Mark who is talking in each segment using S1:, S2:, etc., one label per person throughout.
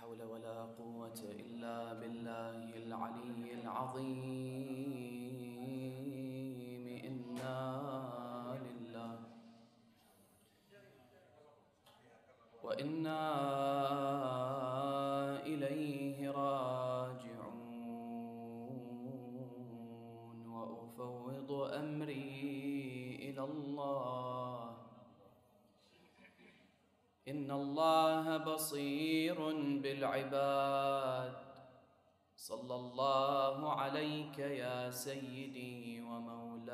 S1: حول ولا قوة إلا بالله العلي العظيم. إنا لله وإنا إن الله بصير بالعباد. صلى الله عليك يا سيدي ومولاي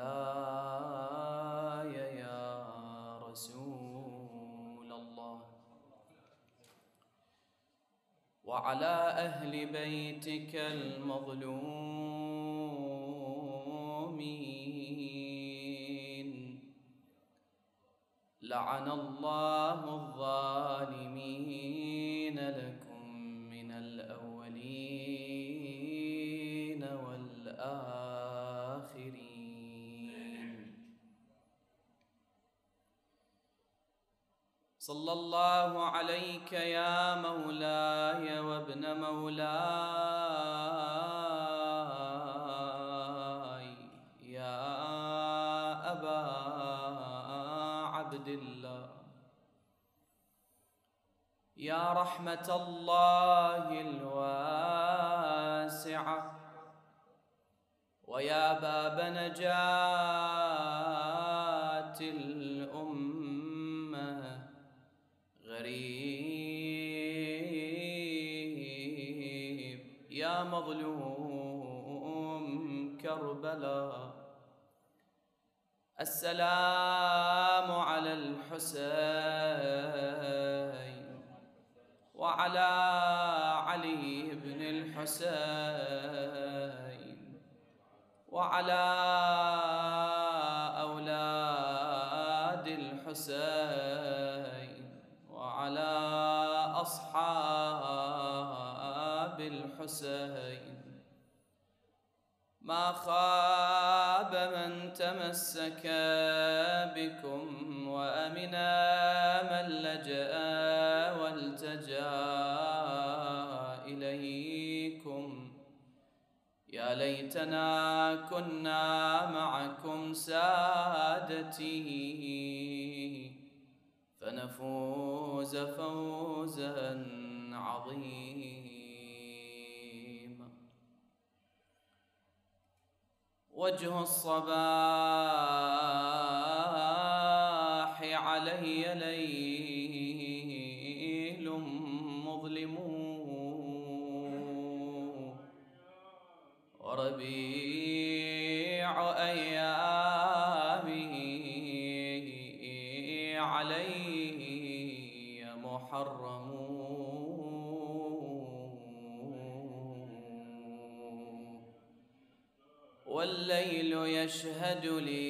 S1: يا رسول الله. وعلى أهل بيتك المظلومين. لعن الله الظالمين لكم من الأولين والآخرين. صلى الله عليك يا مولاي وابن مولاي. يا رحمة الله الواسعة. ويا باب نجاة الأمة غريب يا مظلوم كربلاء. السلام على الحسين. وعلى علي بن الحسين وعلى أولاد الحسين وعلى أصحاب الحسين. ما خاب من تمسك بكم وأمنا من لجأ يا ليتنا كنا معكم سادتي. فنفوز فوزا عظيما. وجه الصباح علي ليل وربيع أيامه علي محرم. والليل يشهد لي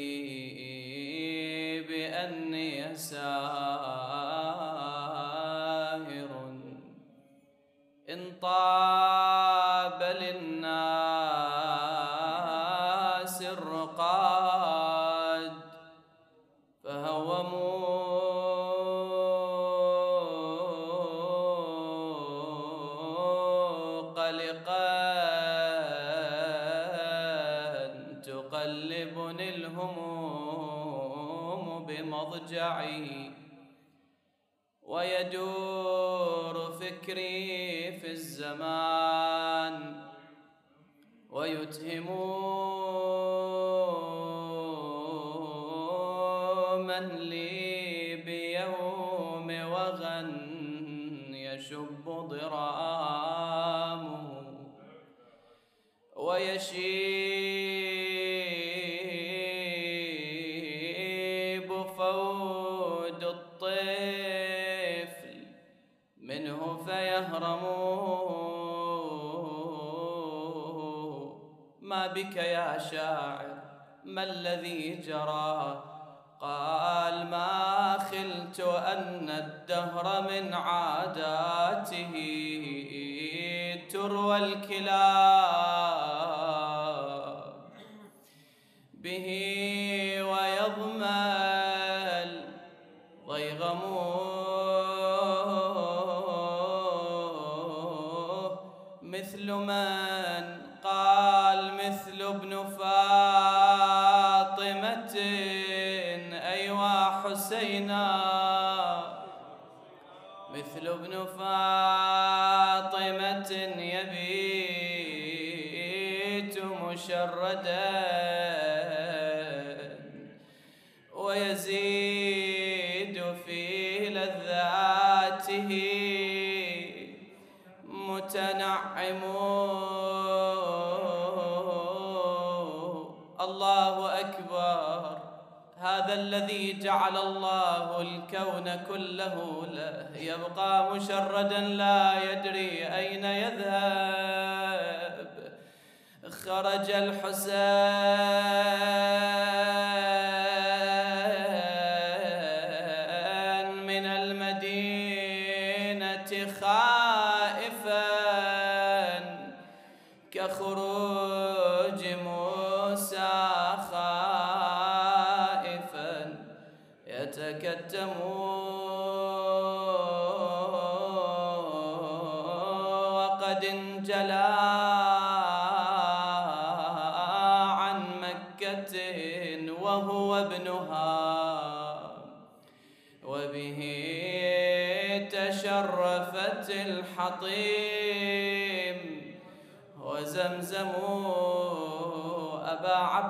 S1: بأني ساهر ما بك يا شاعر ما الذي جرى؟ قال ما خلت أن الدهر من عاداته تروى الكلاب. به الله الكون كله له يبقى مشردا لا يدري أين يذهب. خرج الحسين من المدينة خائفا كخروج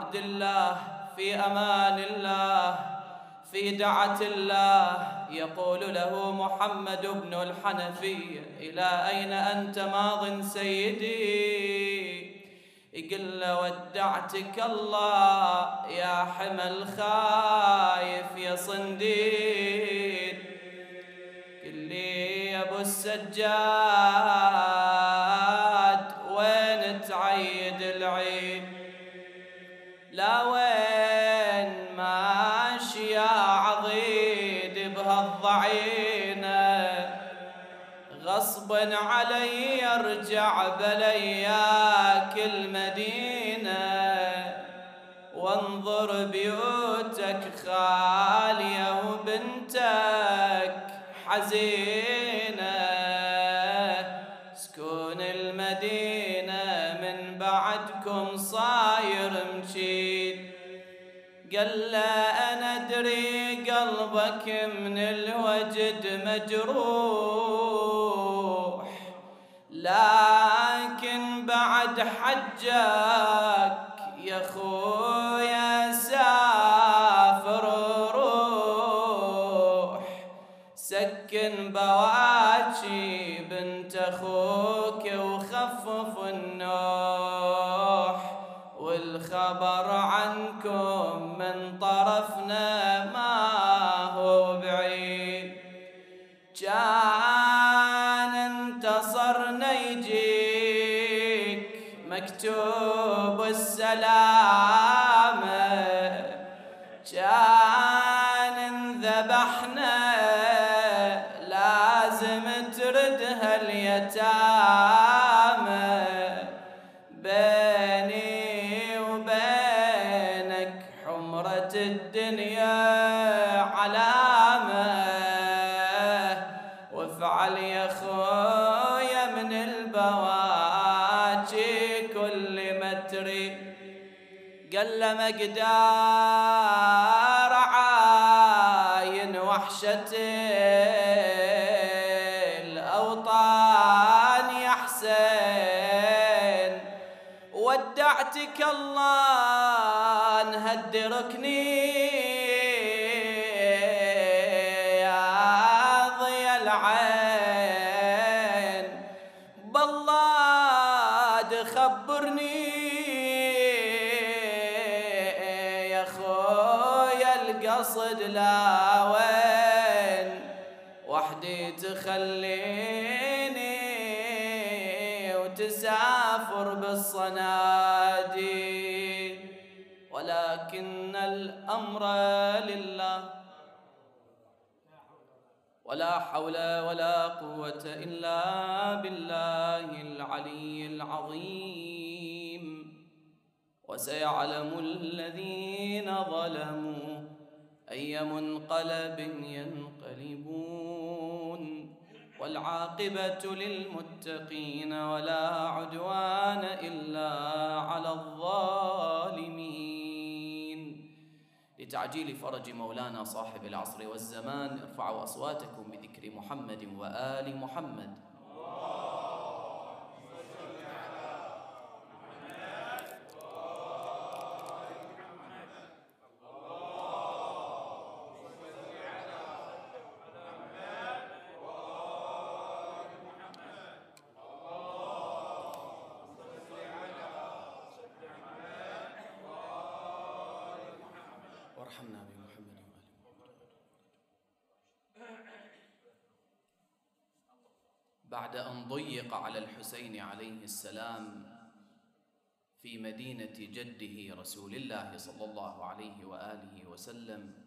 S1: عبد الله في أمان الله في دعة الله. يقول له محمد بن الحنفي إلى أين أنت ماض سيدي؟ يقل ودعتك الله يا حمى الخايف يا صنديد قل لي يا أبو السجاد غصبا علي ارجع بلياك المدينة وانظر بيوتك خالية وبنتك حزينة. سكون المدينة من بعدكم صاير مشيد. قال له أنا أدري قلبك من الوجد مجروح. لكن بعد حجك قل مقدار عاين وحشة الأوطان يا حسين. ودعتك الله نهد ركني بالصناديق ولكن الأمر لله. ولا حول ولا قوة إلا بالله العلي العظيم. وسيعلم الذين ظلموا أي منقلب ينقلبون والعاقبة للمتقين ولا عدوان إلا على الظالمين. لتعجيل فرج مولانا صاحب العصر والزمان ارفعوا أصواتكم بذكر محمد وآل محمد. وارحمنا بمحمد وآل بعد أن ضيق على الحسين عليه السلام في مدينة جده رسول الله صلى الله عليه وآله وسلم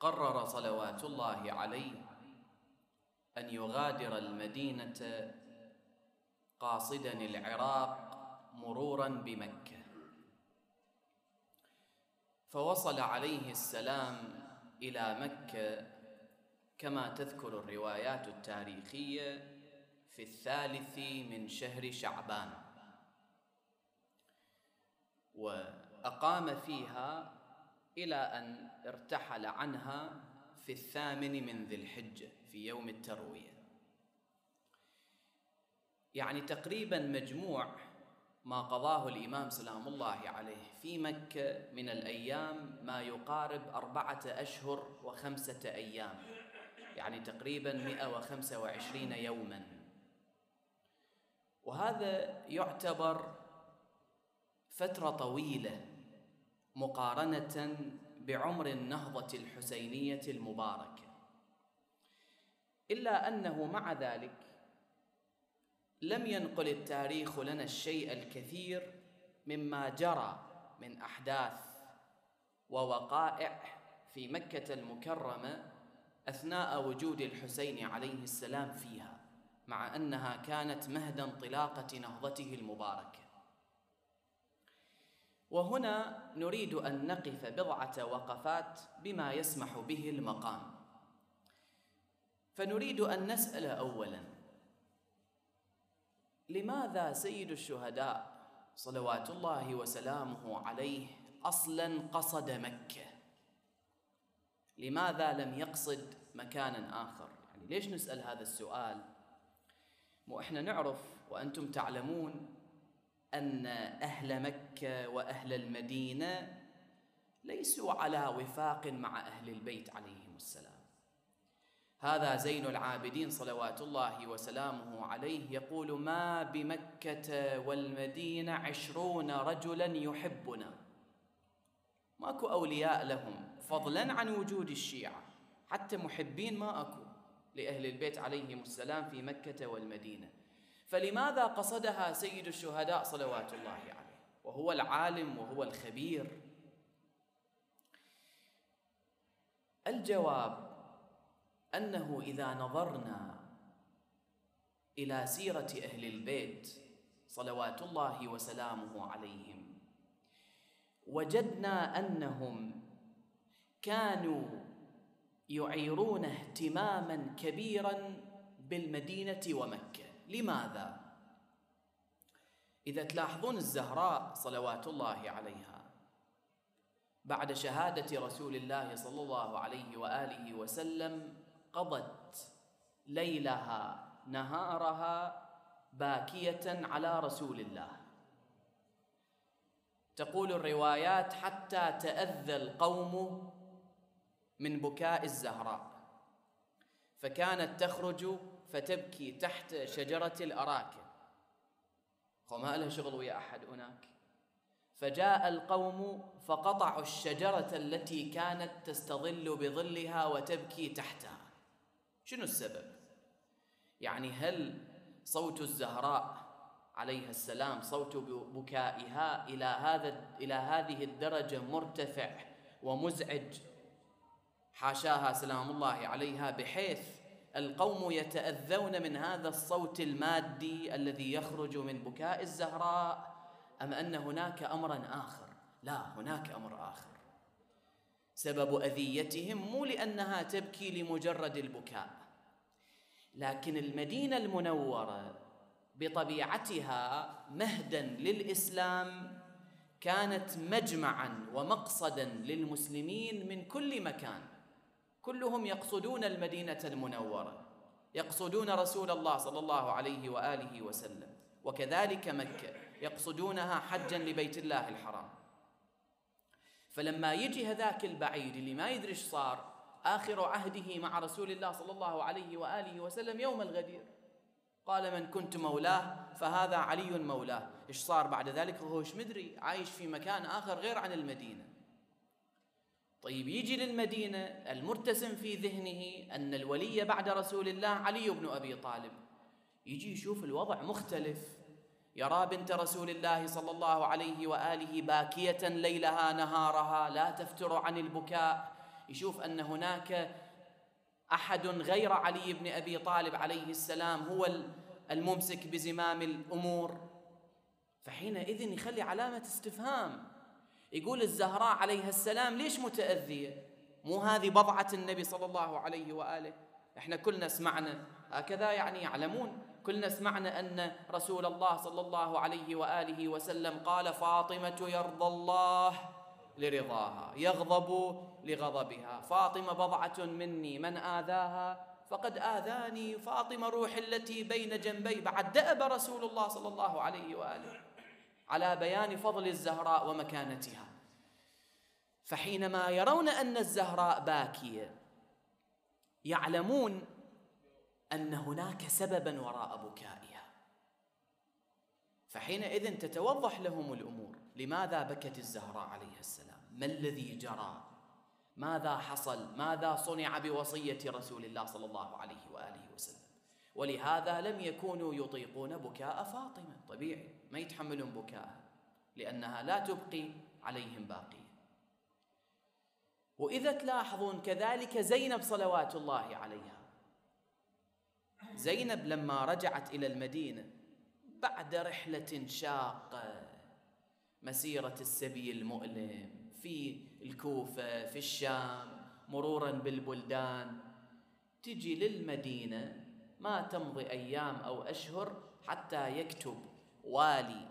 S1: قرر صلوات الله عليه أن يغادر المدينة قاصدا العراق مرورا بمكة. فوصل عليه السلام إلى مكة كما تذكر الروايات التاريخية في الثالث من شهر شعبان. وأقام فيها إلى أن ارتحل عنها في الثامن من ذي الحجة في يوم التروية. يعني تقريبا مجموع ما قضاه الإمام سلام الله عليه في مكة من الأيام ما يقارب أربعة أشهر وخمسة أيام يعني تقريبا 125 يوما. وهذا يعتبر فترة طويلة مقارنة بعمر النهضة الحسينية المباركة. إلا أنه مع ذلك لم ينقل التاريخ لنا الشيء الكثير مما جرى من أحداث ووقائع في مكة المكرمة أثناء وجود الحسين عليه السلام فيها مع أنها كانت مهد انطلاقة نهضته المباركة. وهنا نريد أن نقف بضعة وقفات بما يسمح به المقام. فنريد أن نسأل اولا لماذا سيد الشهداء صلوات الله وسلامه عليه أصلا قصد مكة؟ لماذا لم يقصد مكانا آخر؟ يعني ليش نسأل هذا السؤال؟ مو إحنا نعرف وأنتم تعلمون أن أهل مكة وأهل المدينة ليسوا على وفاق مع أهل البيت عليهم السلام. هذا زين العابدين صلوات الله وسلامه عليه. يقول ما بمكة والمدينة عشرون رجلا يحبنا. ماكو أولياء لهم فضلا عن وجود الشيعة حتى محبين ما أكو لأهل البيت عليهم السلام في مكة والمدينة. فلماذا قصدها سيد الشهداء صلوات الله عليه؟ وهو العالم وهو الخبير. الجواب أنه إذا نظرنا إلى سيرة أهل البيت صلوات الله وسلامه عليهم وجدنا أنهم كانوا يعيرون اهتماما كبيرا بالمدينة ومكة. لماذا؟ إذا تلاحظون الزهراء صلوات الله عليها بعد شهادة رسول الله صلى الله عليه وآله وسلم قضت ليلها نهارها باكية على رسول الله. تقول الروايات حتى تأذى القوم من بكاء الزهراء. فكانت تخرج فتبكي تحت شجرة الاراكه وما لها شغل ويا أحد هناك؟ فجاء القوم فقطعوا الشجرة التي كانت تستظل بظلها وتبكي تحتها. شنو السبب؟ يعني هل صوت الزهراء عليها السلام صوت بكائها إلى هذا إلى هذه الدرجة مرتفع ومزعج؟ حاشاها سلام الله عليها بحيث القوم يتأذون من هذا الصوت المادي الذي يخرج من بكاء الزهراء أم أن هناك أمرا آخر؟ لا هناك أمر آخر. سبب أذيتهم مو لأنها تبكي لمجرد البكاء لكن المدينة المنورة بطبيعتها مهدا للإسلام كانت مجمعا ومقصدا للمسلمين من كل مكان. كلهم يقصدون المدينة المنورة يقصدون رسول الله صلى الله عليه وآله وسلم وكذلك مكة يقصدونها حجا لبيت الله الحرام. فلما يجي هذاك البعيد اللي ما يدري إيش صار آخر عهده مع رسول الله صلى الله عليه وآله وسلم يوم الغدير. قال من كنت مولاه فهذا علي مولاه. إيش صار بعد ذلك؟ هو إيش مدري؟ عايش في مكان آخر غير عن المدينة. طيب يجي للمدينة المرتسم في ذهنه أن الولي بعد رسول الله علي بن أبي طالب. يجي يشوف الوضع مختلف. يرى بنت رسول الله صلى الله عليه وآله باكية ليلها نهارها لا تفتر عن البكاء. يشوف أن هناك أحد غير علي بن أبي طالب عليه السلام هو الممسك بزمام الأمور. فحينئذ يخلي علامة استفهام. يقول الزهراء عليها السلام ليش متأذية؟ مو هذه بضعة النبي صلى الله عليه وآله. إحنا كلنا سمعنا هكذا يعني يعلمون. كلنا سمعنا أن رسول الله صلى الله عليه وآله وسلم قال فاطمة يرضى الله لرضاها يغضب لغضبها. فاطمة بضعة مني من آذاها؟ فقد آذاني فاطمة روح التي بين جنبي بعد دأب رسول الله صلى الله عليه وآله على بيان فضل الزهراء ومكانتها. فحينما يرون أن الزهراء باكية يعلمون أن هناك سببا وراء بكائها. فحينئذ تتوضح لهم الأمور. لماذا بكت الزهراء عليها السلام؟ ما الذي جرى؟ ماذا حصل؟ ماذا صنع بوصية رسول الله صلى الله عليه وآله وسلم؟ ولهذا لم يكونوا يطيقون بكاء فاطمة. طبيعي ما يتحملون بكاءها لأنها لا تبقي عليهم باقية. وإذا تلاحظون كذلك زينب صلوات الله عليها زينب لما رجعت إلى المدينة بعد رحلة شاقة مسيرة السبي المؤلم في الكوفة في الشام مرورا بالبلدان. تجي للمدينة ما تمضي أيام أو أشهر حتى يكتب والي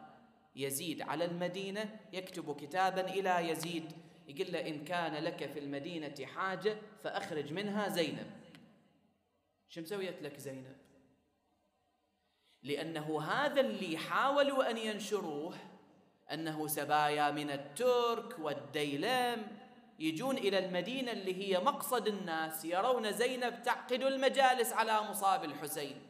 S1: يزيد على المدينة يكتب كتابا إلى يزيد. يقول له إن كان لك في المدينة حاجة فأخرج منها زينب. شو مسويت لك زينب؟ لأنه هذا اللي حاولوا أن ينشروه أنه سبايا من الترك والديلم يجون إلى المدينة اللي هي مقصد الناس يرون زينب تعقد المجالس على مصاب الحسين.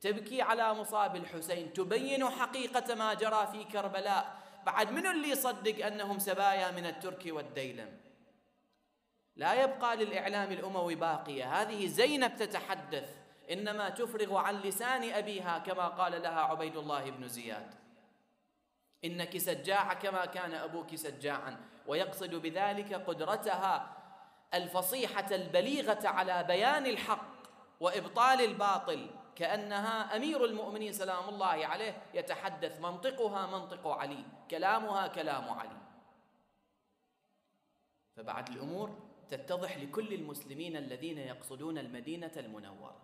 S1: تبكي على مصاب الحسين تبين حقيقة ما جرى في كربلاء. بعد منو اللي يصدق أنهم سبايا من الترك والديلم؟ لا يبقى للإعلام الأموي باقية. هذه زينب تتحدث إنما تفرغ عن لسان أبيها كما قال لها عبيد الله بن زياد. إنك سجاعة كما كان أبوك سجاعا ويقصد بذلك قدرتها الفصيحة البليغة على بيان الحق وإبطال الباطل كأنها أمير المؤمنين سلام الله عليه يتحدث منطقها منطق علي كلامها كلام علي. فبعد الأمور تتضح لكل المسلمين الذين يقصدون المدينة المنورة.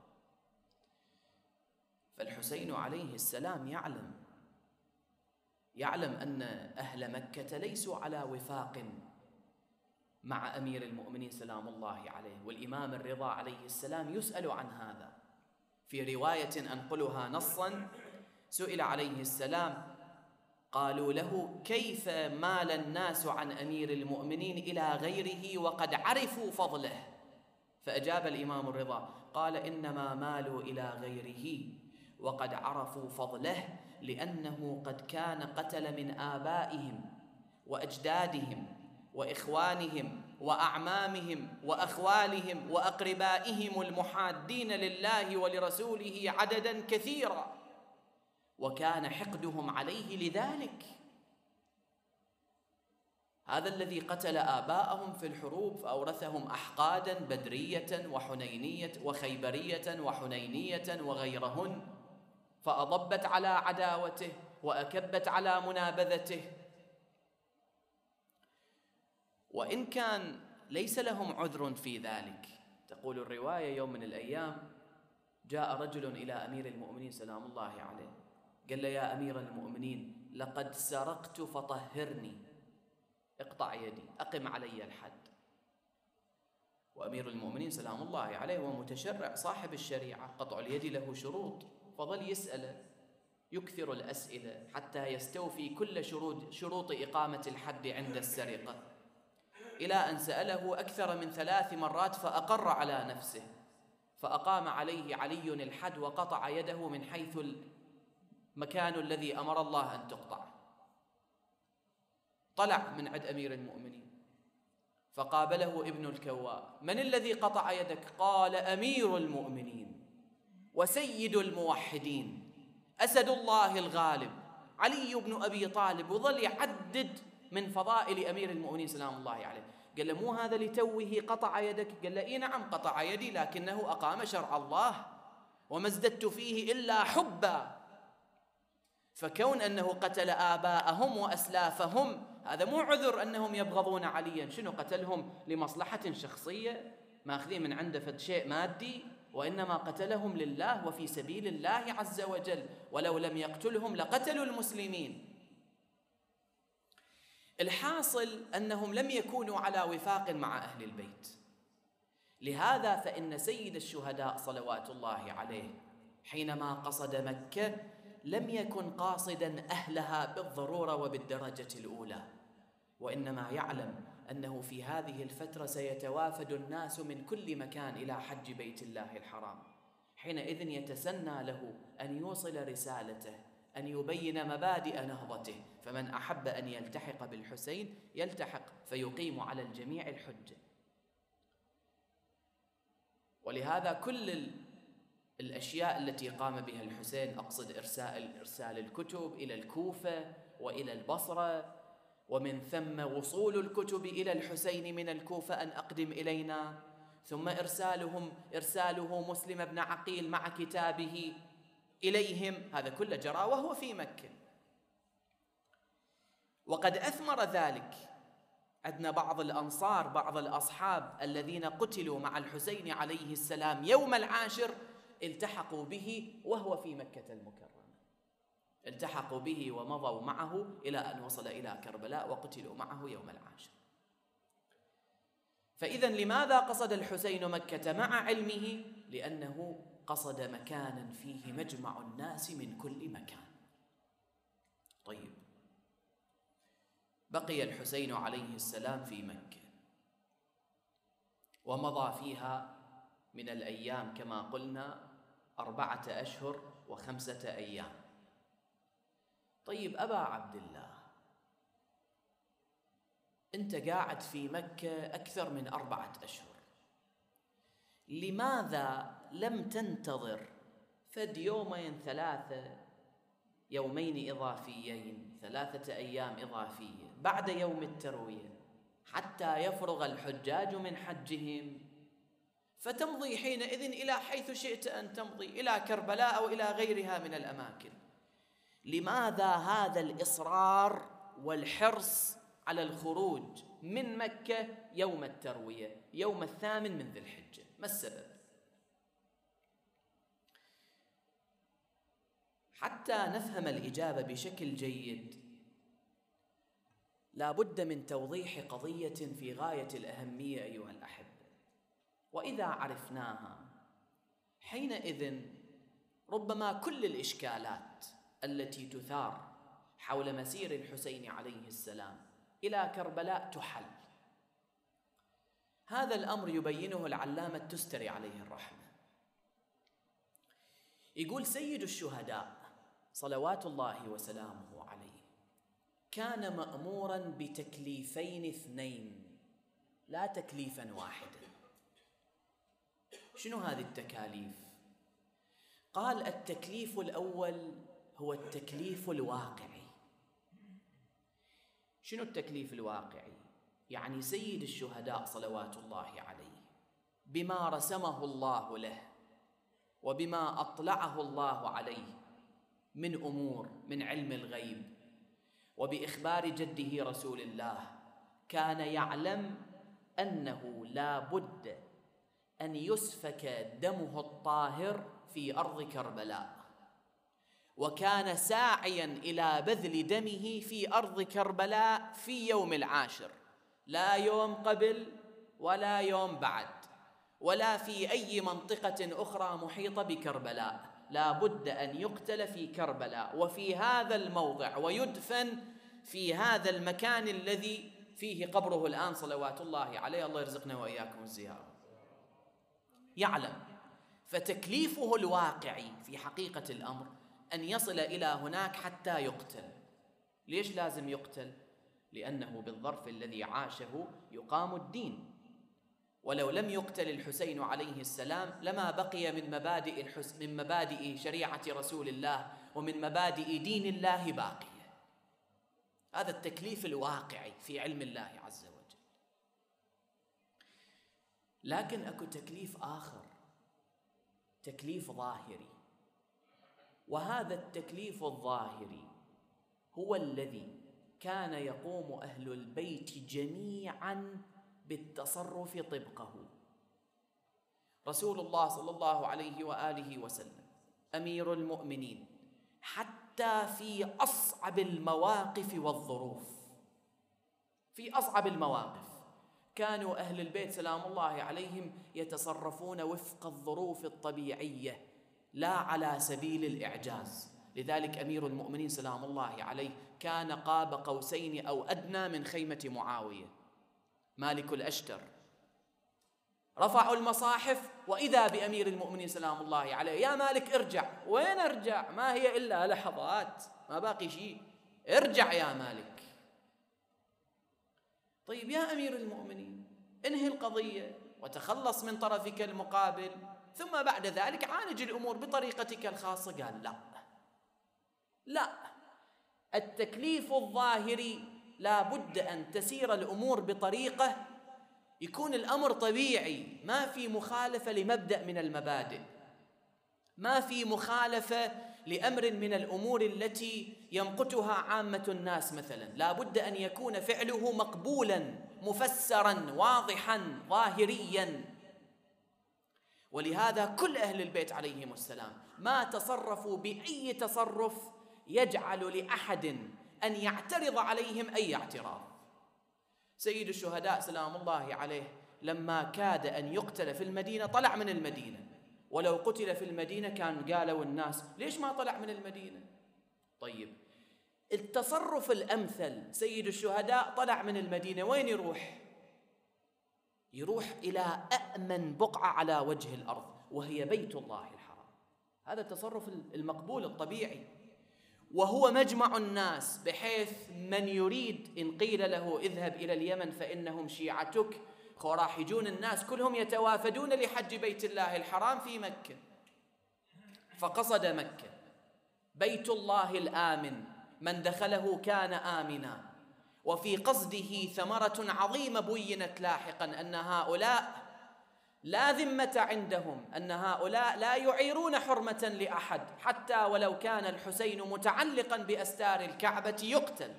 S1: فالحسين عليه السلام يعلم يعلم أن أهل مكة ليسوا على وفاق مع أمير المؤمنين سلام الله عليه والإمام الرضا عليه السلام يسأل عن هذا. في رواية أنقلها نصا سئل عليه السلام قالوا له كيف مال الناس عن أمير المؤمنين إلى غيره وقد عرفوا فضله؟ فأجاب الإمام الرضا قال إنما مالوا إلى غيره وقد عرفوا فضله لأنه قد كان قتل من آبائهم وأجدادهم وإخوانهم وأعمامهم وأخوالهم وأقربائهم المحادين لله ولرسوله عددا كثيرا. وكان حقدهم عليه لذلك. هذا الذي قتل آباءهم في الحروب فأورثهم أحقادا بدرية وحنينية وخيبرية وحنينية وغيرهن فأضبت على عداوته وأكبت على منابذته. وإن كان ليس لهم عذر في ذلك. تقول الرواية يوم من الأيام جاء رجل إلى أمير المؤمنين سلام الله عليه قال له يا أمير المؤمنين لقد سرقت فطهرني. اقطع يدي أقم علي الحد. وأمير المؤمنين سلام الله عليه ومتشرع صاحب الشريعة قطع اليد له شروط فظل يسأله يكثر الأسئلة حتى يستوفي كل شروط, شروط إقامة الحد عند السرقة. إلى أن سأله أكثر من ثلاث مرات فأقر على نفسه فأقام عليه علي الحد وقطع يده من حيث المكان الذي أمر الله أن تقطع. طلع من عند أمير المؤمنين فقابله ابن الكواء من الذي قطع يدك؟ قال أمير المؤمنين وسيد الموحدين. أسد الله الغالب. علي بن أبي طالب وظل يعدد من فضائل أمير المؤمنين سلام الله عليه. قال له مو هذا لتوه قطع يدك؟ قال له إيه نعم قطع يدي لكنه أقام شرع الله وما ازددت فيه إلا حبا. فكون أنه قتل آباءهم وأسلافهم هذا مو عذر أنهم يبغضون عليا. شنو قتلهم؟ لمصلحة شخصية؟ ماخذين من عنده فد شيء مادي وإنما قتلهم لله وفي سبيل الله عز وجل. ولو لم يقتلهم لقتلوا المسلمين. الحاصل أنهم لم يكونوا على وفاق مع أهل البيت. لهذا فإن سيد الشهداء صلوات الله عليه حينما قصد مكة لم يكن قاصدا أهلها بالضرورة وبالدرجة الأولى. وإنما يعلم أنه في هذه الفترة سيتوافد الناس من كل مكان إلى حج بيت الله الحرام حينئذ يتسنى له أن يوصل رسالته أن يبين مبادئ نهضته. فمن أحب أن يلتحق بالحسين يلتحق فيقيم على الجميع الحجة ولهذا كل الأشياء التي قام بها الحسين أقصد إرسال إرسال الكتب إلى الكوفة وإلى البصرة ومن ثم وصول الكتب إلى الحسين من الكوفة أن أقدم إلينا ثم إرسالهم إرساله مسلم بن عقيل مع كتابه إليهم هذا كله جرى وهو في مكة. وقد أثمر ذلك عندنا بعض الأنصار بعض الأصحاب الذين قتلوا مع الحسين عليه السلام يوم العاشر التحقوا به وهو في مكة المكرمة. التحقوا به ومضوا معه إلى أن وصل إلى كربلاء وقتلوا معه يوم العاشر. فإذا لماذا قصد الحسين مكة مع علمه؟ لأنه قصد مكانا فيه مجمع الناس من كل مكان. طيب. بقي الحسين عليه السلام في مكة. ومضى فيها من الأيام كما قلنا أربعة أشهر وخمسة أيام. طيب أبا عبد الله أنت قاعد في مكة أكثر من أربعة أشهر. لماذا لم تنتظر فد يومين ثلاثة يومين إضافيين ثلاثة أيام إضافية بعد يوم التروية حتى يفرغ الحجاج من حجهم؟ فتمضي حينئذ إلى حيث شئت أن تمضي إلى كربلاء أو إلى غيرها من الأماكن. لماذا هذا الإصرار والحرص على الخروج من مكة يوم التروية يوم الثامن من ذي الحجة؟ ما السبب؟ حتى نفهم الإجابة بشكل جيد لا بد من توضيح قضية في غاية الأهمية أيها الأحبة. وإذا عرفناها. حينئذ ربما كل الإشكالات التي تثار حول مسير الحسين عليه السلام إلى كربلاء تحل. هذا الأمر يبينه العلامة التستري عليه الرحمة. يقول سيد الشهداء صلوات الله وسلامه عليه كان مأمورا بتكليفين اثنين لا تكليفا واحدا. شنو هذه التكاليف؟ قال التكليف الأول هو التكليف الواقعي. شنو التكليف الواقعي؟ يعني سيد الشهداء صلوات الله عليه بما رسمه الله له وبما أطلعه الله عليه من أمور من علم الغيب وبإخبار جده رسول الله كان يعلم أنه لا بد أن يسفك دمه الطاهر في أرض كربلاء. وكان ساعيا إلى بذل دمه في أرض كربلاء في يوم العاشر لا يوم قبل ولا يوم بعد ولا في أي منطقة أخرى محيطة بكربلاء. لا بد أن يقتل في كربلاء. وفي هذا الموضع ويدفن في هذا المكان الذي فيه قبره الآن صلوات الله عليه. الله يرزقنا وإياكم الزيارة. يعلم. فتكليفه الواقعي في حقيقة الأمر أن يصل إلى هناك حتى يقتل. ليش لازم يقتل؟ لأنه بالظرف الذي عاشه يقام الدين. ولو لم يقتل الحسين عليه السلام لما بقي من مبادئ الحس من مبادئ شريعة رسول الله ومن مبادئ دين الله باقية. هذا التكليف الواقعي في علم الله عز وجل لكن أكو تكليف آخر تكليف ظاهري. وهذا التكليف الظاهري هو الذي كان يقوم أهل البيت جميعا بالتصرف طبقه. رسول الله صلى الله عليه وآله وسلم أمير المؤمنين حتى في أصعب المواقف والظروف. في أصعب المواقف. كانوا أهل البيت سلام الله عليهم يتصرفون وفق الظروف الطبيعية لا على سبيل الإعجاز. لذلك أمير المؤمنين سلام الله عليه كان قاب قوسين أو أدنى من خيمة معاوية. مالك الأشتر. رفعوا المصاحف وإذا بأمير المؤمنين سلام الله عليه يا مالك ارجع. وين أرجع؟ ما هي إلا لحظات ما باقي شيء. ارجع يا مالك. طيب يا أمير المؤمنين انهي القضية؟ وتخلص من طرفك المقابل ثم بعد ذلك عالج الأمور بطريقتك الخاصة. قال لا. لا. التكليف الظاهري لا بد أن تسير الأمور بطريقة يكون الأمر طبيعي ما في مخالفة لمبدأ من المبادئ. ما في مخالفة لأمر من الأمور التي يمقتها عامة الناس مثلا. لا بد أن يكون فعله مقبولا مفسرا واضحا ظاهريا. ولهذا كل أهل البيت عليهم السلام ما تصرفوا بأي تصرف يجعل لأحد أن يعترض عليهم أي اعتراض. سيد الشهداء سلام الله عليه لما كاد أن يقتل في المدينة طلع من المدينة. ولو قتل في المدينة كان قالوا الناس ليش ما طلع من المدينة؟ طيب التصرف الأمثل سيد الشهداء طلع من المدينة وين يروح؟ يروح إلى أأمن بقعة على وجه الأرض وهي بيت الله الحرام. هذا التصرف المقبول الطبيعي. وهو مجمع الناس بحيث من يريد إن قيل له اذهب إلى اليمن فإنهم شيعتك راح يجون الناس كلهم يتوافدون لحج بيت الله الحرام في مكة. فقصد مكة. بيت الله الآمن. من دخله كان آمنا. وفي قصده ثمرة عظيمة بينت لاحقا أن هؤلاء لا ذمة عندهم. أن هؤلاء لا يعيرون حرمة لأحد. حتى ولو كان الحسين متعلقا بأستار الكعبة يقتل.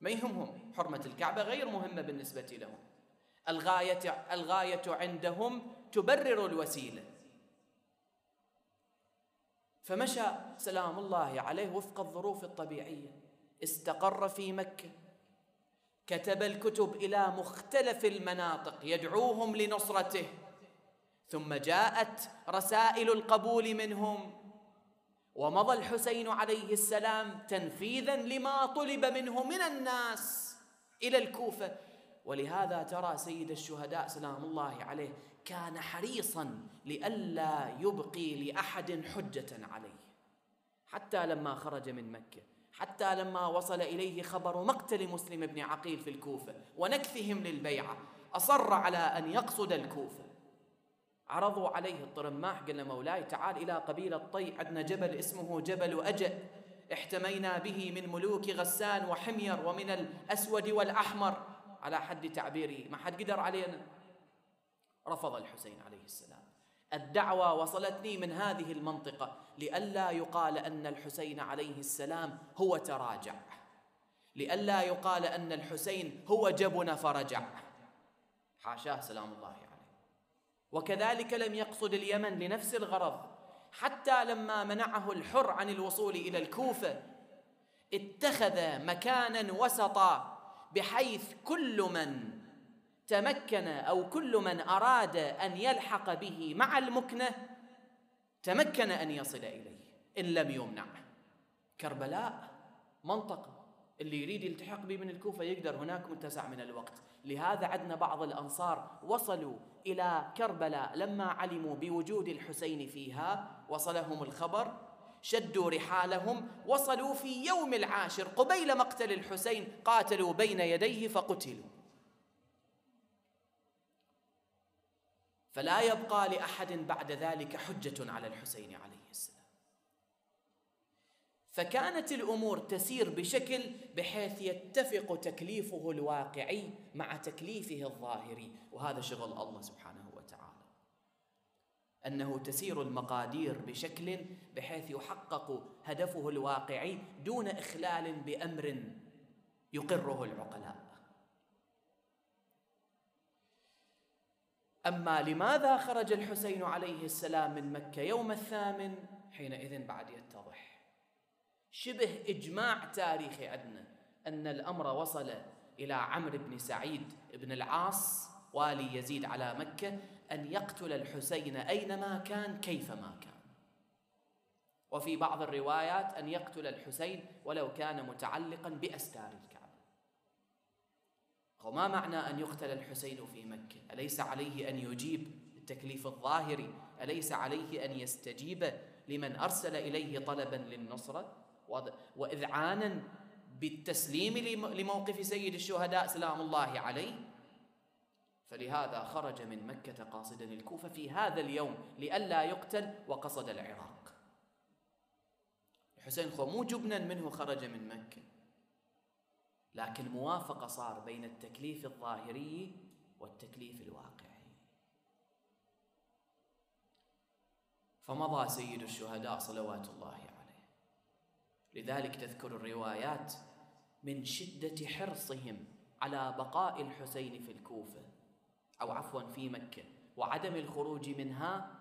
S1: ما يهمهم؟ حرمة الكعبة غير مهمة بالنسبة لهم. الغاية الغاية عندهم تبرر الوسيلة. فمشى سلام الله عليه وفق الظروف الطبيعية. استقر في مكة. كتب الكتب إلى مختلف المناطق يدعوهم لنصرته. ثم جاءت رسائل القبول منهم. ومضى الحسين عليه السلام تنفيذا لما طلب منه من الناس إلى الكوفة. ولهذا ترى سيد الشهداء سلام الله عليه كان حريصا لئلا يبقي لأحد حجة عليه. حتى لما خرج من مكة حتى لما وصل إليه خبر مقتل مسلم بن عقيل في الكوفة ونكثهم للبيعة أصر على أن يقصد الكوفة. عرضوا عليه الطرماح قال مولاي تعال إلى قبيلة طي عندنا جبل اسمه جبل أجأ. احتمينا به من ملوك غسان وحمير ومن الأسود والأحمر. على حد تعبيره ما حد قدر علينا. رفض الحسين عليه السلام. الدعوة وصلتني من هذه المنطقة لئلا يقال أن الحسين عليه السلام هو تراجع. لئلا يقال أن الحسين هو جبن فرجع. حاشاه سلام الله عليه. وكذلك لم يقصد اليمن لنفس الغرض. حتى لما منعه الحر عن الوصول إلى الكوفة اتخذ مكانا وسطا بحيث كل من تمكن أو كل من أراد أن يلحق به مع المكنة تمكن أن يصل إليه إن لم يمنع. كربلاء منطقه اللي يريد يلتحق به من الكوفة يقدر هناك متسع من الوقت. لهذا عندنا بعض الأنصار وصلوا إلى كربلاء لما علموا بوجود الحسين فيها. وصلهم الخبر شدوا رحالهم وصلوا في يوم العاشر قبيل مقتل الحسين قاتلوا بين يديه فقتلوا. فلا يبقى لأحد بعد ذلك حجة على الحسين عليه السلام. فكانت الأمور تسير بشكل بحيث يتفق تكليفه الواقعي مع تكليفه الظاهري وهذا شغل الله سبحانه أنه تسير المقادير بشكل بحيث يحقق هدفه الواقعي دون إخلال بأمر يقره العقلاء. أما لماذا خرج الحسين عليه السلام من مكة يوم الثامن؟ حينئذ بعد يتضح. شبه إجماع تاريخي عندنا أن الأمر وصل إلى عمرو بن سعيد بن العاص والي يزيد على مكة أن يقتل الحسين أينما كان كيفما كان. وفي بعض الروايات أن يقتل الحسين ولو كان متعلقا بأستار الكعبة. وما معنى أن يقتل الحسين في مكة؟ أليس عليه أن يجيب التكليف الظاهري؟ أليس عليه أن يستجيب لمن أرسل إليه طلبا للنصره واذعانا بالتسليم لموقف سيد الشهداء سلام الله عليه؟ فلهذا خرج من مكة قاصدا الكوفة في هذا اليوم لئلا يقتل وقصد العراق. الحسين خو مو جبنا منه خرج من مكة. لكن موافقة صار بين التكليف الظاهري والتكليف الواقعي. فمضى سيد الشهداء صلوات الله عليه. لذلك تذكر الروايات من شدة حرصهم على بقاء الحسين في الكوفة. أو عفوا في مكة. وعدم الخروج منها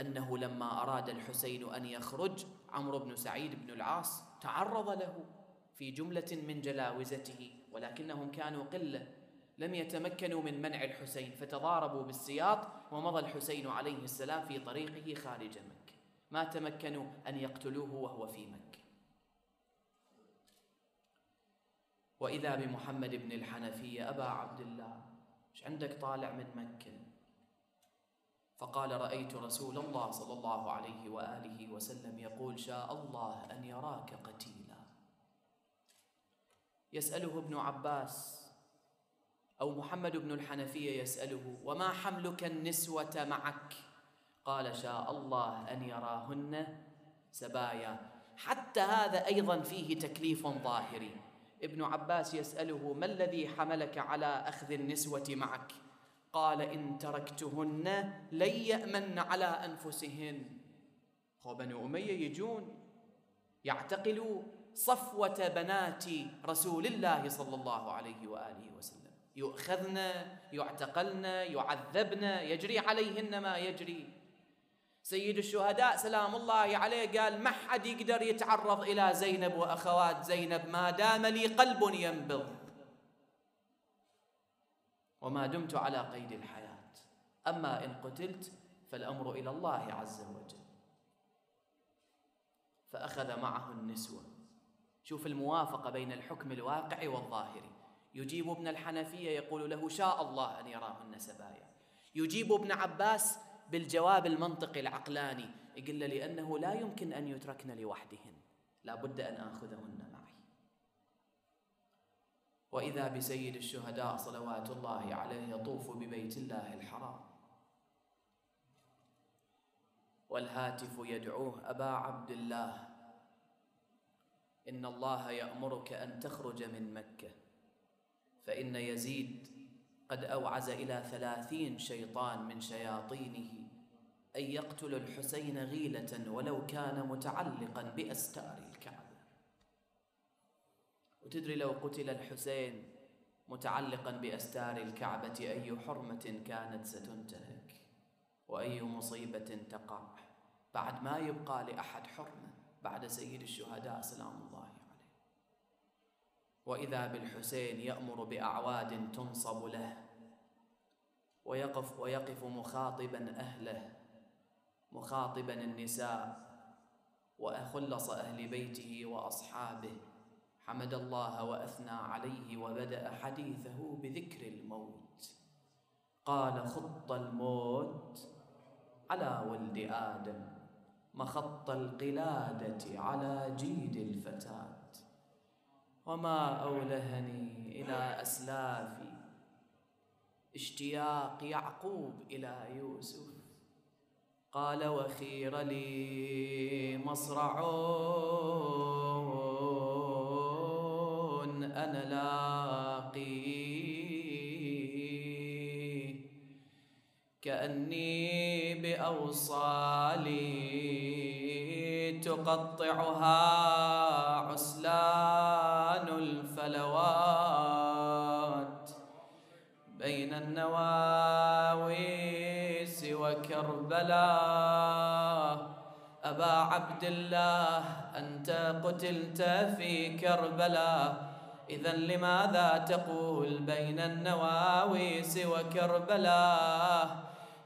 S1: أنه لما أراد الحسين أن يخرج عمرو بن سعيد بن العاص تعرض له في جملة من جلاوزته ولكنهم كانوا قلة. لم يتمكنوا من منع الحسين فتضاربوا بالسياط ومضى الحسين عليه السلام في طريقه خارج مكة. ما تمكنوا أن يقتلوه وهو في مكة. وإذا بمحمد بن الحنفية أبا عبد الله. إيش عندك طالع من مكة. فقال رأيت رسول الله صلى الله عليه وآله وسلم يقول شاء الله أن يراك قتيلا. يسأله ابن عباس أو محمد بن الحنفية يسأله وما حملك النسوة معك؟ قال شاء الله أن يراهن سبايا. حتى هذا أيضا فيه تكليف ظاهري. ابن عباس يسأله ما الذي حملك على أخذ النسوة معك؟ قال إن تركتهن لن يأمن على أنفسهن. هو بنو أمية يجون يعتقلوا صفوة بنات رسول الله صلى الله عليه وآله وسلم. يؤخذن يعتقلن يعذبن يجري عليهن ما يجري. سيد الشهداء سلام الله عليه. قال ما حد يقدر يتعرض إلى زينب وأخوات زينب ما دام لي قلب ينبض. وما دمت على قيد الحياة. أما إن قتلت فالأمر إلى الله عز وجل. فأخذ معه النسوة. شوف الموافقة بين الحكم الواقعي والظاهري يجيب ابن الحنفية يقول له شاء الله أن يراهن سبايا يجيب ابن عباس بالجواب المنطقي العقلاني يقول له لأنه لا يمكن أن يتركن لوحدهن لا بد أن آخذهن معي. وإذا بسيد الشهداء صلوات الله عليه يطوف ببيت الله الحرام والهاتف يدعوه أبا عبد الله إن الله يأمرك أن تخرج من مكة فإن يزيد قد أوعز إلى ثلاثين شيطان من شياطينه أن يقتل الحسين غيلة ولو كان متعلقا بأستار الكعبة. وتدري لو قتل الحسين متعلقا بأستار الكعبة أي حرمة كانت ستنتهك وأي مصيبة تقع بعد ما يبقى لأحد حرمه بعد سيد الشهداء سلام الله عليه. وإذا بالحسين يأمر بأعواد تنصب له ويقف ويقف مخاطبا أهله مخاطبا النساء وأخلص أهل بيته وأصحابه. حمد الله وأثنى عليه وبدأ حديثه بذكر الموت. قال خط الموت على ولد آدم مخط القلادة على جيد الفتاة. وما أولهني إلى أسلافي اشتياق يعقوب إلى يوسف. قال وخير لي مصرع. أنا لاقي كأني بأوصالي تقطعها عسلان الفلوات النواويس وكربلاء. أبا عبد الله أنت قتلت في كربلاء. إذا لماذا تقول بين النواويس وكربلاء؟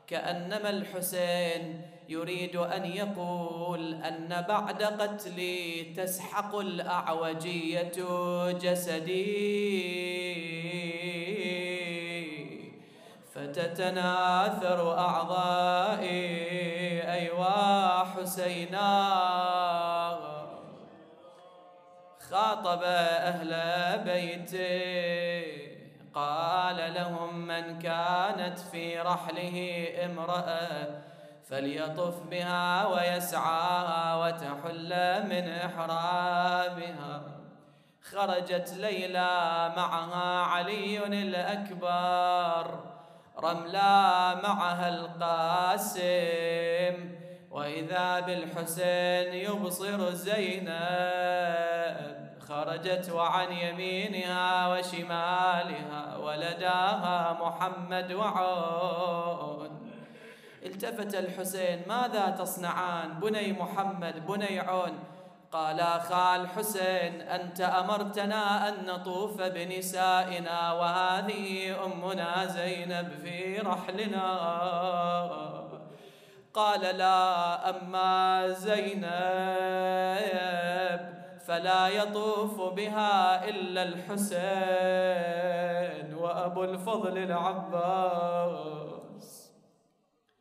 S1: كأنما الحسين يريد أن يقول أن بعد قتلي تسحق الأعوجية جسدي. فتتناثر أعضائي أيوا حسينا. خاطب أهل بيته قال لهم من كانت في رحله امرأة فليطف بها ويسعاها وتحل من إحرامها خرجت ليلى معها علي الأكبر رملا معها القاسم وإذا بالحسين يبصر زينب خرجت وعن يمينها وشمالها ولداها محمد وعون. التفت الحسين ماذا تصنعان بني محمد بني عون؟ قال خال حسين أنت أمرتنا أن نطوف بنسائنا وهذه أمنا زينب في رحلنا. قال لا أما زينب فلا يطوف بها إلا الحسين وأبو الفضل العباس.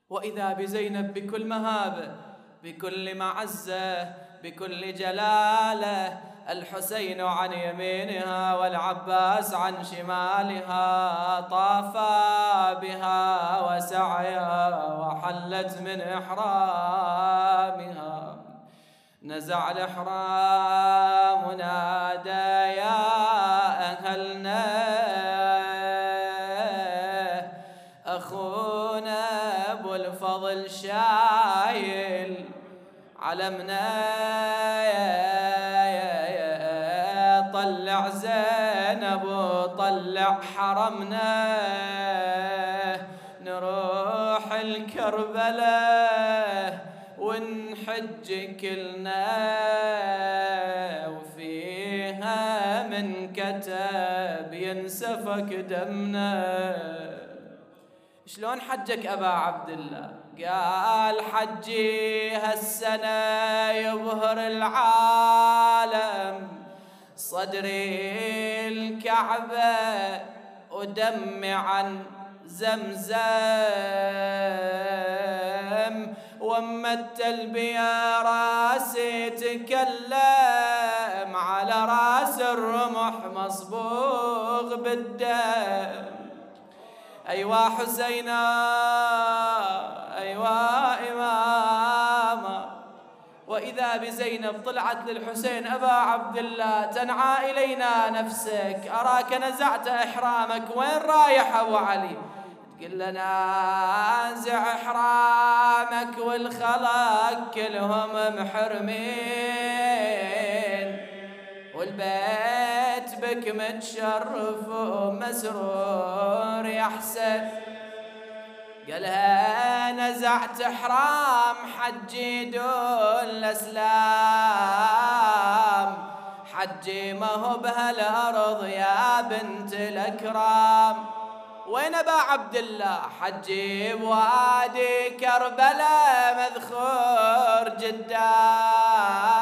S1: وإذا بزينب بكل مهابة بكل معزة بكل جلاله الحسين عن يمينها والعباس عن شمالها طافا بها وسعيا وحلت من إحرامها. نزع الإحرام ونادى يا علمنا طلع زينب وطلع حرمنا. نروح الكربلاء ونحج كلنا وفيها من كتب ينسفك دمنا. شلون حجك أبا عبد الله؟ قال حجي هالسنة يظهر العالم صدري الكعبة ودمي عن زمزم. واما التلبيه راسي تكلم على راس الرمح مصبوغ بالدم. أيوا حسينا أيوا إماما. وإذا بزينب طلعت للحسين أبا عبد الله تنعى إلينا نفسك. أراك نزعت إحرامك وين رايح أبو علي؟ تقول لنا أنزع إحرامك والخلق كلهم محرمين. والبيت بك متشرف ومسرور يا حسن قالها نزعت حرام حجي دون الإسلام. حجي ما هو بهالأرض يا بنت الأكرام. وين أبا عبد الله؟ حجي بوادي كربلاء مذخور جدام.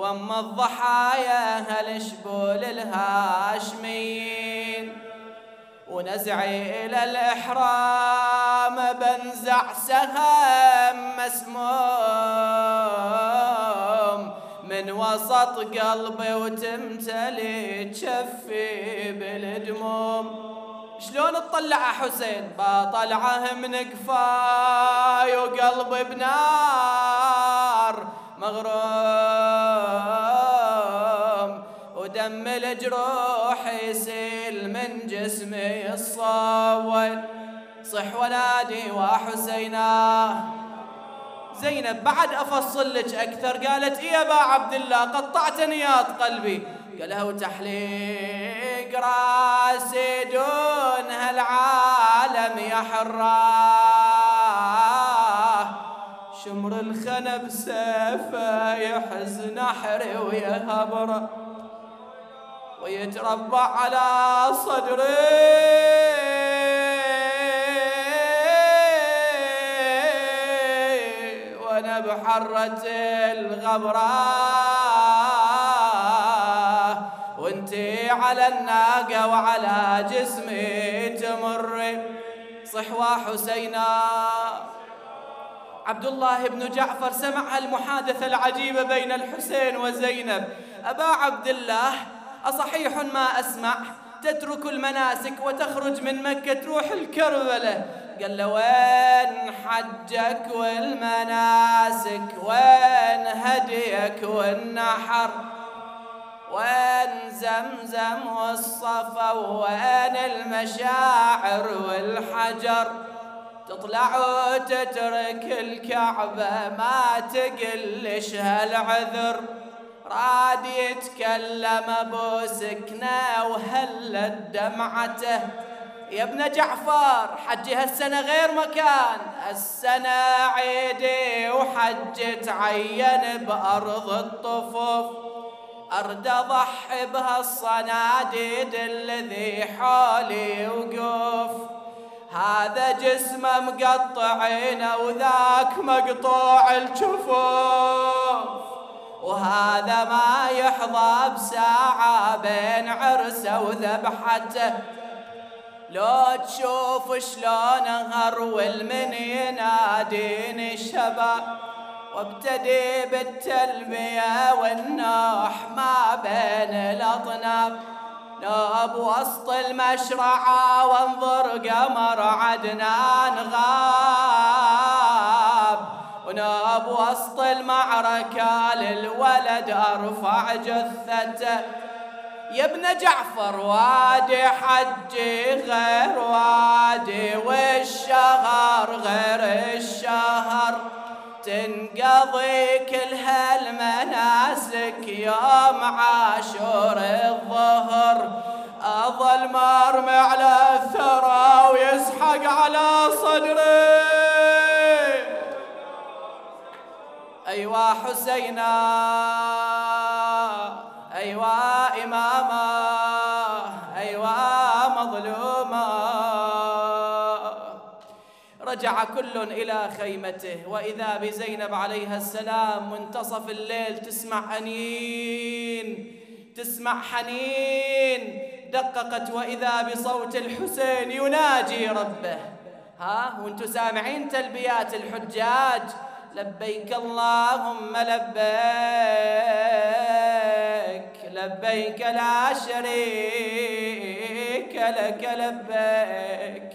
S1: وأما الضحايا هالشبول الهاشميين. ونزعي إلى الإحرام بنزع سهم مسموم. من وسط قلبي وتمتلي تشفي بالدموم. شلون تطلع حسين؟ بطلعه من قفاي وقلبي بنار. مغروم ودم الجروح يسيل من جسمي الصول صح ونادي وحسينا. زينب بعد أفصل لك أكثر قالت إيه يا أبا عبد الله؟ قطعت نياط قلبي. قالها وتحليق راسي دون هالعالم يا حراه شمر الخنب سيفه يحز نحري ويهبره ويتربع على صدري وأنا بحرة الغبرة. وانتي على الناقة وعلى جسمي تمر. صحوة حسينا عبد الله بن جعفر سمع المحادثة العجيبة بين الحسين وزينب. أبا عبد الله أصحيح ما أسمع؟ تترك المناسك وتخرج من مكة تروح الكربلة. قال له وين حجك والمناسك؟ وين هديك والنحر؟ وين زمزم والصفا؟ وين المشاعر والحجر؟ تطلع وتترك الكعبة ما تقلش هالعذر. راد يتكلم أبو سكنة وهلت دمعته يا ابن جعفر حجي هالسنة غير مكان. هالسنة عيدي وحج تعين بأرض الطفوف. أرد أضحي بهالصناديد الذي حولي وقوف. هذا جسمه مقطعين وذاك مقطوع الجفوف. وهذا ما يحظى بساعة بين عرسه وذبحته. لو تشوف شلون هرول من يناديني الشباب وابتدي بالتلبية والنوح ما بين الأطناب. نوب وسط المشرعة وانظر قمر عدنان غاب. ونوب وسط المعركة للولد أرفع جثته. يا ابن جعفر وادي حجي غير وادي والشهر غير الشهر. تنقضي كل هالمناسك يوم عاشور الظهر. أظل مرمي على الثرى ويسحق على صدري. أيوا حسينا أيوا إماما أيوا مظلوما. رجع كل إلى خيمته. وإذا بزينب عليها السلام منتصف الليل تسمع أنين تسمع حنين. دققت وإذا بصوت الحسين يناجي ربه. ها وأنتم سامعين تلبيات الحجاج؟ لبيك اللهم لبيك لبيك لا شريك لك لبيك.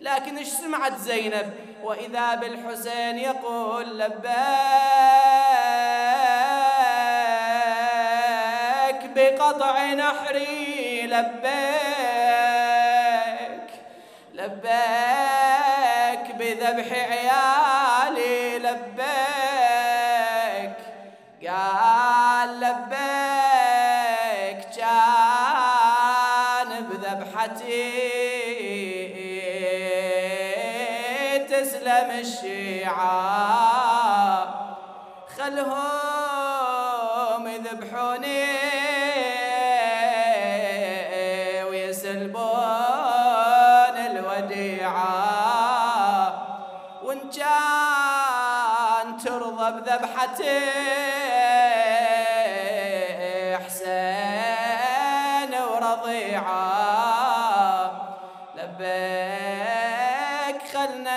S1: لكن إيش سمعت زينب؟ وإذا بالحسين يقول لبيك بقطع نحري لبيك لبيك بذبح عيالي لبيك خلهم يذبحوني ويسلبون الوديعة. وإن كان ترضى بذبحتي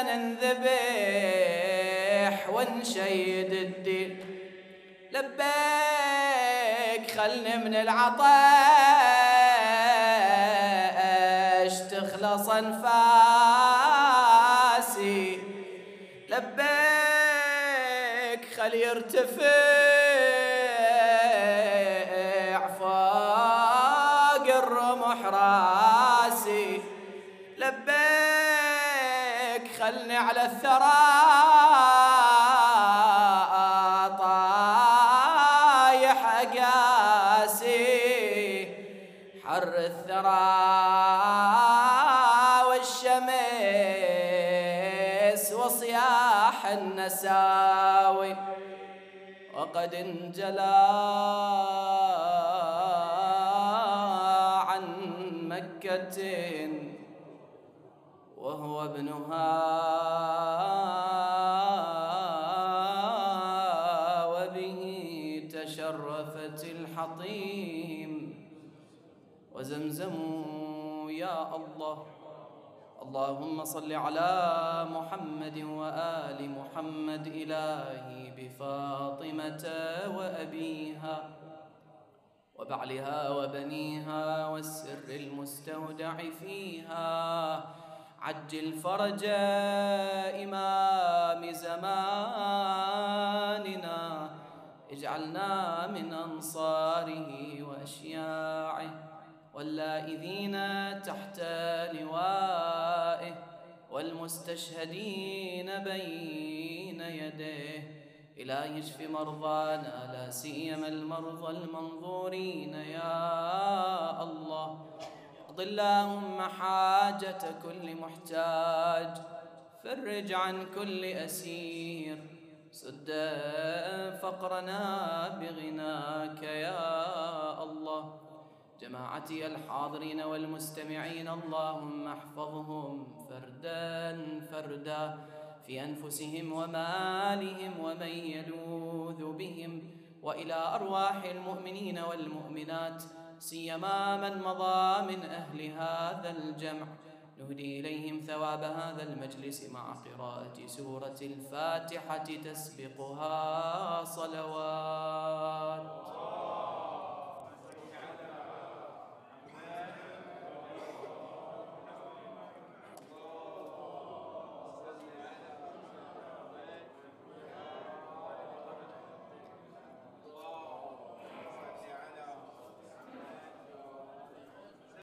S1: ننذبح ونشيد الدين لبيك خلني من العطش تخلص انفاسي لبيك خل يرتفع انجلى عن مكة وهو ابنها وبه تشرفت الحطيم. وزمزم يا الله. اللهم صل على محمد وآل محمد إلهي. بفاطمة وأبيها وبعلها وبنيها والسر المستودع فيها. عجل فرج إمام زماننا اجعلنا من أنصاره وأشياعه واللائذين تحت لوائه والمستشهدين بين يديه. إلهي اشف مرضانا لا سيما المرضى المنظورين. يا الله أقض اللهم حاجة كل محتاج فرج عن كل أسير. سد فقرنا بغناك يا الله. جماعتي الحاضرين والمستمعين اللهم احفظهم فردا فردا. في أنفسهم ومالهم ومن يلوذ بهم وإلى أرواح المؤمنين والمؤمنات سيما من مضى من أهل هذا الجمع. نهدي إليهم ثواب هذا المجلس مع قراءة سورة الفاتحة تسبقها صلوات.